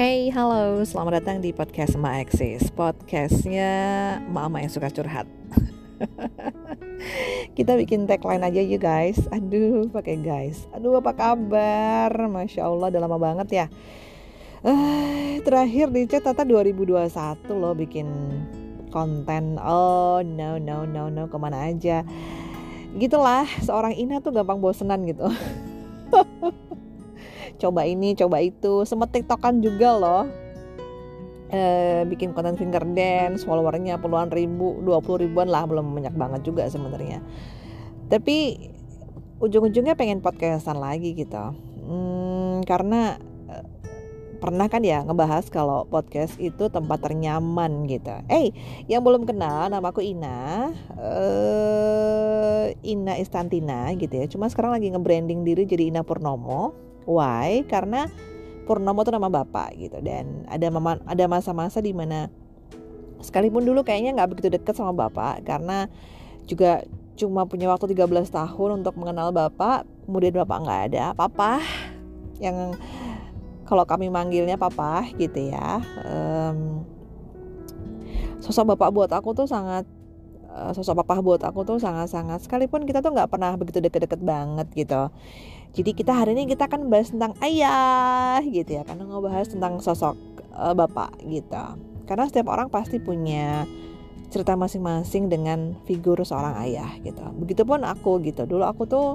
Hey, halo, selamat datang di podcast Ma Eksis. Podcastnya mama yang suka curhat. Kita bikin tagline aja yuk guys. Aduh, pakai guys. Aduh, apa kabar? Masya Allah, udah lama banget ya. Uh, Terakhir di chat Tata 2021 loh bikin konten. Oh, no, no, no, no, ke mana aja? Gitulah, seorang Ina tuh gampang bosenan gitu coba ini coba itu. Sempet tiktokan juga loh. Eh, bikin konten finger dance followernya puluhan ribu dua puluh ribuan lah. Belum banyak banget juga sebenarnya. Tapi ujung-ujungnya pengen podcastan lagi gitu. Hmm, karena eh, pernah kan ya ngebahas kalau podcast itu tempat ternyaman gitu. Eh, hey, yang belum kenal nama aku Ina, uh, Ina Istantina gitu ya. Cuma sekarang lagi nge-branding diri jadi Ina Purnomo Why? Karena Purnomo itu nama bapak gitu dan ada mama, ada masa-masa di mana sekalipun dulu kayaknya nggak begitu deket sama bapak karena juga cuma punya waktu 13 tahun untuk mengenal bapak kemudian bapak nggak ada papa yang kalau kami manggilnya papa gitu ya um, sosok bapak buat aku tuh sangat uh, sosok papa buat aku tuh sangat-sangat sekalipun kita tuh nggak pernah begitu deket-deket banget gitu jadi kita hari ini kita akan bahas tentang ayah gitu ya, karena ngebahas tentang sosok uh, bapak gitu. Karena setiap orang pasti punya cerita masing-masing dengan figur seorang ayah gitu. Begitupun aku gitu. Dulu aku tuh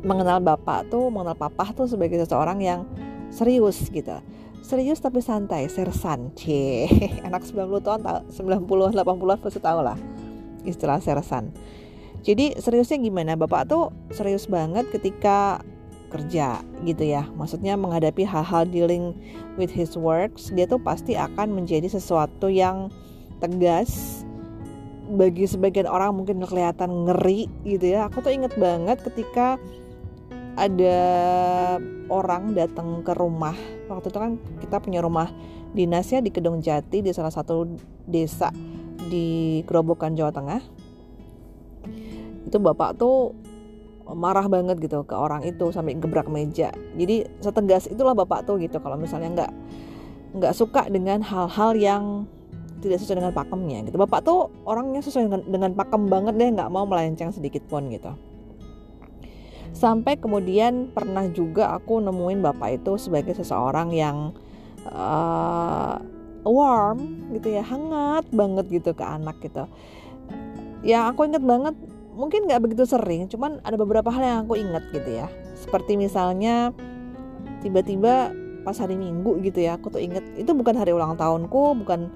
mengenal bapak tuh, mengenal papa tuh sebagai seseorang yang serius gitu. Serius tapi santai, sersan. C. Anak 90 tahun, 90-an, 80-an pasti tahu lah istilah sersan jadi seriusnya gimana? Bapak tuh serius banget ketika kerja gitu ya. Maksudnya menghadapi hal-hal dealing with his works, dia tuh pasti akan menjadi sesuatu yang tegas. Bagi sebagian orang mungkin kelihatan ngeri gitu ya. Aku tuh inget banget ketika ada orang datang ke rumah. Waktu itu kan kita punya rumah dinasnya di Kedung Jati di salah satu desa di Gerobokan Jawa Tengah. Itu bapak tuh marah banget gitu ke orang itu sampai gebrak meja. Jadi setegas itulah bapak tuh gitu kalau misalnya nggak nggak suka dengan hal-hal yang tidak sesuai dengan pakemnya gitu. Bapak tuh orangnya sesuai dengan, dengan pakem banget deh nggak mau melenceng sedikit pun gitu sampai kemudian pernah juga aku nemuin bapak itu sebagai seseorang yang uh, warm gitu ya hangat banget gitu ke anak gitu. Ya aku inget banget mungkin nggak begitu sering cuman ada beberapa hal yang aku ingat gitu ya. Seperti misalnya tiba-tiba pas hari minggu gitu ya aku tuh inget itu bukan hari ulang tahunku bukan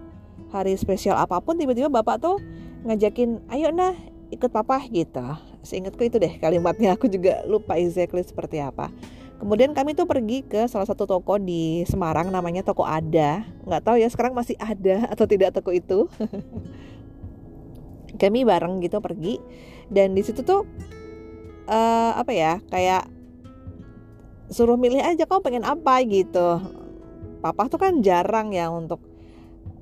hari spesial apa pun tiba-tiba bapak tuh ngajakin ayo nah ikut papa gitu seingatku itu deh kalimatnya aku juga lupa exactly seperti apa. Kemudian kami tuh pergi ke salah satu toko di Semarang namanya toko Ada. Nggak tahu ya sekarang masih ada atau tidak toko itu. Kami bareng gitu pergi dan di situ tuh uh, apa ya kayak suruh milih aja kau pengen apa? gitu. Papa tuh kan jarang ya untuk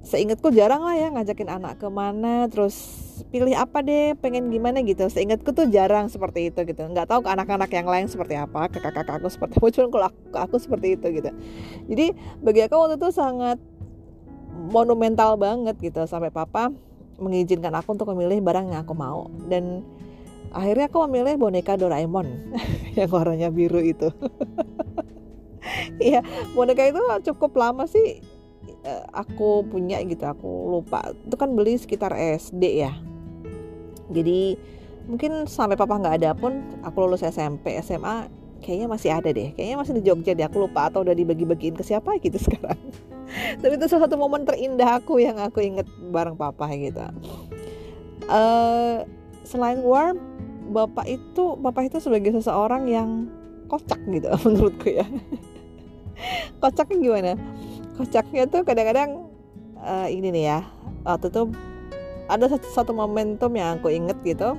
seingatku jarang lah ya ngajakin anak ke mana terus pilih apa deh pengen gimana gitu. Seingatku tuh jarang seperti itu gitu. Nggak tahu ke anak-anak yang lain seperti apa ke kakak-kakak aku seperti apa cuma kalau aku, aku seperti itu gitu. Jadi bagi aku waktu itu sangat monumental banget gitu sampai papa mengizinkan aku untuk memilih barang yang aku mau. Dan akhirnya aku memilih boneka Doraemon yang warnanya biru itu. Iya boneka itu cukup lama sih eh, aku punya gitu aku lupa. Itu kan beli sekitar SD ya. Jadi mungkin sampai papa nggak ada pun aku lulus SMP SMA kayaknya masih ada deh. Kayaknya masih di Jogja deh aku lupa. Atau udah dibagi-bagiin ke siapa gitu sekarang. Tapi itu salah satu momen terindah aku yang aku inget bareng papa gitu. Uh, selain warm bapak itu bapak itu sebagai seseorang yang kocak gitu menurutku ya. Kocaknya gimana kocaknya tuh kadang-kadang uh, ini nih ya waktu itu ada satu, satu momentum yang aku inget gitu.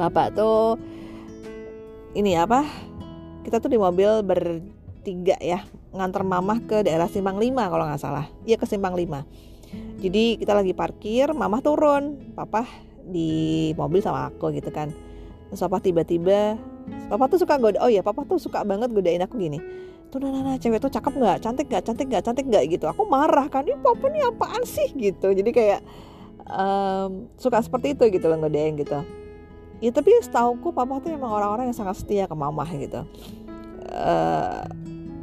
Bapak tuh ini apa kita tuh di mobil bertiga ya ngantar mamah ke daerah Simpang 5 kalau nggak salah. Iya ke Simpang 5 jadi kita lagi parkir mamah turun papa di mobil sama aku gitu kan. Terus papa tiba-tiba papa tuh suka goda oh ya papa tuh suka banget godain aku gini tuh nah, nah, nah cewek tuh cakep nggak? Cantik nggak? Cantik nggak? Cantik nggak? Gitu. Aku marah kan ini papa ini apaan sih? Gitu. Jadi kayak um, suka seperti itu gitu loh ngedein gitu. Ya tapi setauku papa tuh emang orang-orang yang sangat setia ke mama gitu. Uh,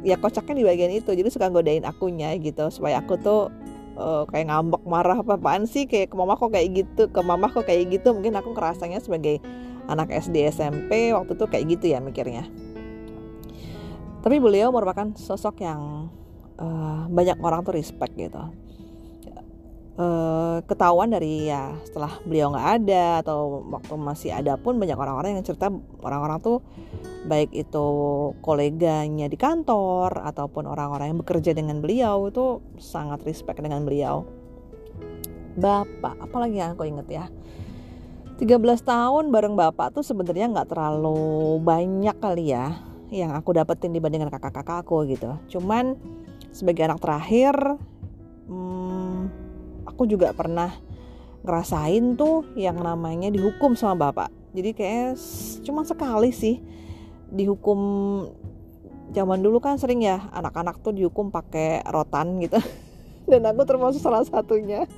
ya kocaknya di bagian itu. Jadi suka godain akunya gitu supaya aku tuh uh, kayak ngambek marah apa apaan sih? Kayak ke mama kok kayak gitu? Ke mama kok kayak gitu? Mungkin aku kerasanya sebagai anak SD SMP waktu itu kayak gitu ya mikirnya tapi beliau merupakan sosok yang uh, banyak orang tuh respect gitu. Uh, ketahuan dari ya setelah beliau nggak ada atau waktu masih ada pun banyak orang-orang yang cerita orang-orang tuh baik itu koleganya di kantor ataupun orang-orang yang bekerja dengan beliau itu sangat respect dengan beliau. Bapak apalagi yang aku inget ya? 13 tahun bareng bapak tuh sebenarnya nggak terlalu banyak kali ya yang aku dapetin dibandingkan kakak-kakak aku gitu. Cuman sebagai anak terakhir, hmm, aku juga pernah ngerasain tuh yang namanya dihukum sama bapak. Jadi kayak cuma sekali sih dihukum zaman dulu kan sering ya anak-anak tuh dihukum pakai rotan gitu. Dan aku termasuk salah satunya.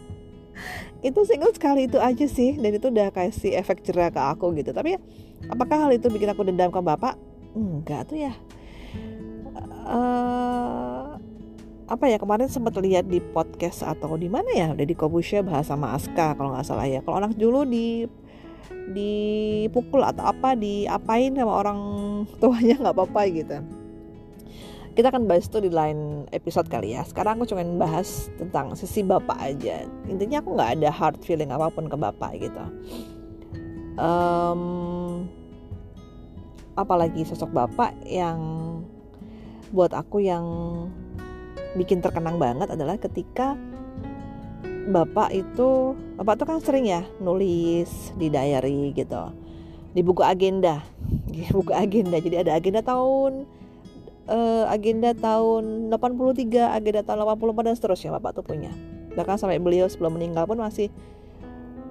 itu single sekali itu aja sih dan itu udah kasih efek jerah ke aku gitu tapi apakah hal itu bikin aku dendam ke bapak enggak tuh ya. Uh, apa ya kemarin sempat lihat di podcast atau di mana ya udah di Kobusya bahas sama Aska kalau nggak salah ya. Kalau anak dulu di dipukul atau apa diapain sama orang tuanya nggak apa-apa gitu. Kita akan bahas itu di lain episode kali ya. Sekarang aku cuma bahas tentang sisi bapak aja. Intinya aku nggak ada hard feeling apa pun ke bapak gitu. Um, apalagi sosok bapak yang buat aku yang bikin terkenang banget adalah ketika bapak itu bapak tuh kan sering ya nulis di diary gitu di buku agenda buku agenda. Jadi ada agenda tahun uh, agenda tahun 83 agenda tahun 84 dan seterusnya bapak tuh punya. Bahkan sampai beliau sebelum meninggal pun masih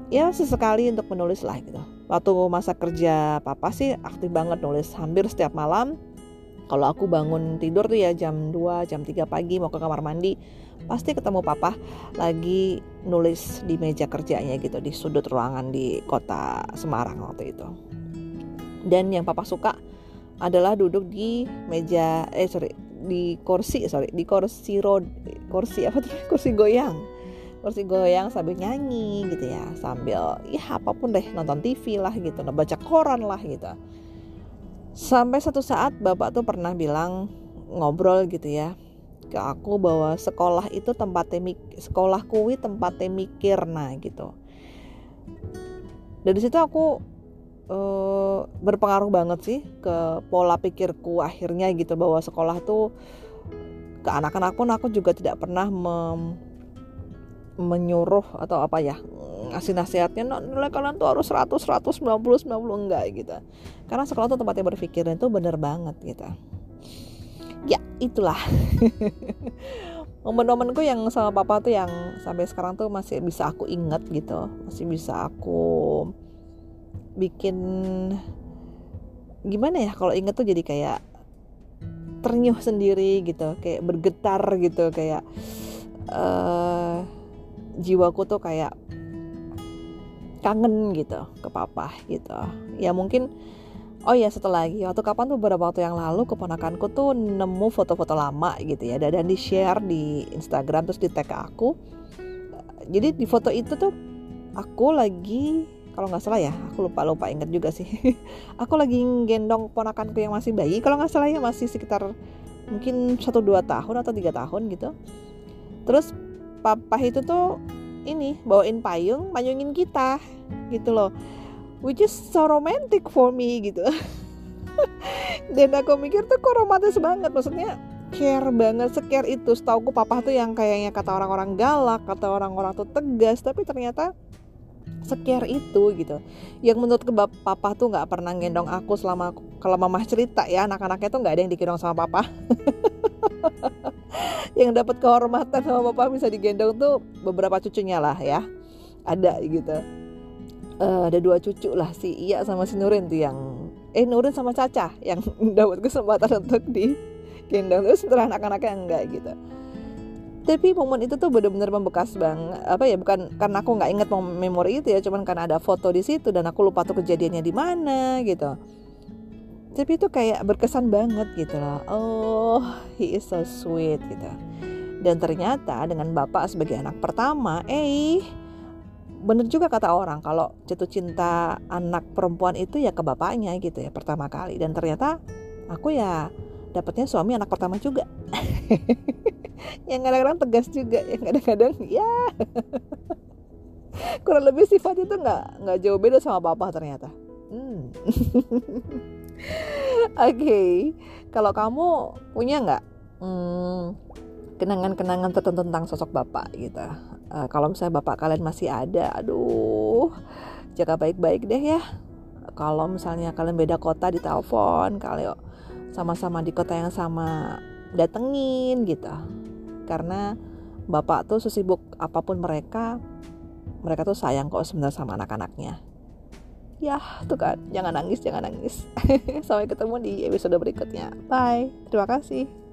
ya sesekali untuk menulis lah gitu waktu masa kerja papa sih aktif banget nulis hampir setiap malam. Kalau aku bangun tidur tuh ya jam 2 jam 3 pagi mau ke kamar mandi pasti ketemu papa lagi nulis di meja kerjanya gitu di sudut ruangan di kota Semarang waktu itu. Dan yang papa suka adalah duduk di meja eh sorry di kursi sorry di kursi road kursi apa tuh? Kursi goyang kursi goyang sambil nyanyi gitu ya sambil ya apa pun deh nonton TV lah gitu baca koran lah gitu. Sampai satu saat bapak tuh pernah bilang ngobrol gitu ya ke aku bahwa sekolah itu tempat temik sekolah kuwi tempat mikir nah gitu. Dari situ aku uh, berpengaruh banget sih ke pola pikirku akhirnya gitu bahwa sekolah tuh ke anak-anak pun aku juga tidak pernah mem menyuruh atau apa ya ngasih nasihatnya nah, nilai kalian tuh harus 100 100 90 90 enggak gitu. Karena sekolah tuh tempatnya berpikir itu bener banget gitu. Ya itulah. Momen-momenku yang sama papa tuh yang sampai sekarang tuh masih bisa aku ingat gitu. Masih bisa aku bikin gimana ya kalau inget tuh jadi kayak ternyuh sendiri gitu. Kayak bergetar gitu. Kayak uh, jiwaku tuh kayak kangen gitu ke papa gitu. Ya mungkin oh ya satu lagi waktu kapan tuh beberapa waktu yang lalu keponakanku tuh nemu foto-foto lama gitu ya dan di share di Instagram terus di tag aku. Jadi di foto itu tuh aku lagi kalau nggak salah ya aku lupa lupa inget juga sih. Aku lagi gendong ponakanku yang masih bayi kalau nggak salah ya masih sekitar mungkin satu dua tahun atau tiga tahun gitu. Terus papa itu tuh ini bawain payung payungin kita gitu loh. Which is so romantic for me gitu. Dan aku mikir tuh kok romantis banget maksudnya care banget secare itu. Setauku papa tuh yang kayaknya kata orang-orang galak kata orang-orang tuh tegas tapi ternyata secare itu gitu. Yang menurut ke papa tuh nggak pernah gendong aku selama kalau mamah cerita ya anak-anaknya tuh nggak ada yang digendong sama papa yang dapat kehormatan sama papa bisa digendong tuh beberapa cucunya lah ya. Ada gitu. Uh, ada dua cucu lah si Iya sama si Nurin tuh yang eh Nurin sama Caca yang dapat kesempatan untuk di gendong terus setelah anak-anaknya enggak gitu. Tapi momen itu tuh bener-bener membekas banget apa ya bukan karena aku nggak inget memori itu ya cuman karena ada foto di situ dan aku lupa tuh kejadiannya di mana gitu tapi itu kayak berkesan banget gitu loh. Oh he is so sweet gitu. Dan ternyata dengan bapak sebagai anak pertama eh bener juga kata orang kalau jatuh cinta anak perempuan itu ya ke bapaknya gitu ya pertama kali. Dan ternyata aku ya dapatnya suami anak pertama juga. Yang kadang-kadang tegas juga yang kadang-kadang ya. Kurang lebih sifat itu nggak nggak jauh beda sama papa ternyata. Hmm. okay. kalau kamu punya nggak hmm, kenangan-kenangan tertentu tentang sosok bapak gitu? Uh, kalau misalnya bapak kalian masih ada aduh jaga baik-baik deh ya. Kalau misalnya kalian beda kota di telepon kalau sama-sama di kota yang sama datengin gitu. Karena bapak tuh sesibuk apa pun mereka mereka tuh sayang kok sebenarnya sama anak-anaknya ya tuh kan. Jangan nangis jangan nangis. Sampai ketemu di episode berikutnya. Bye. Terima kasih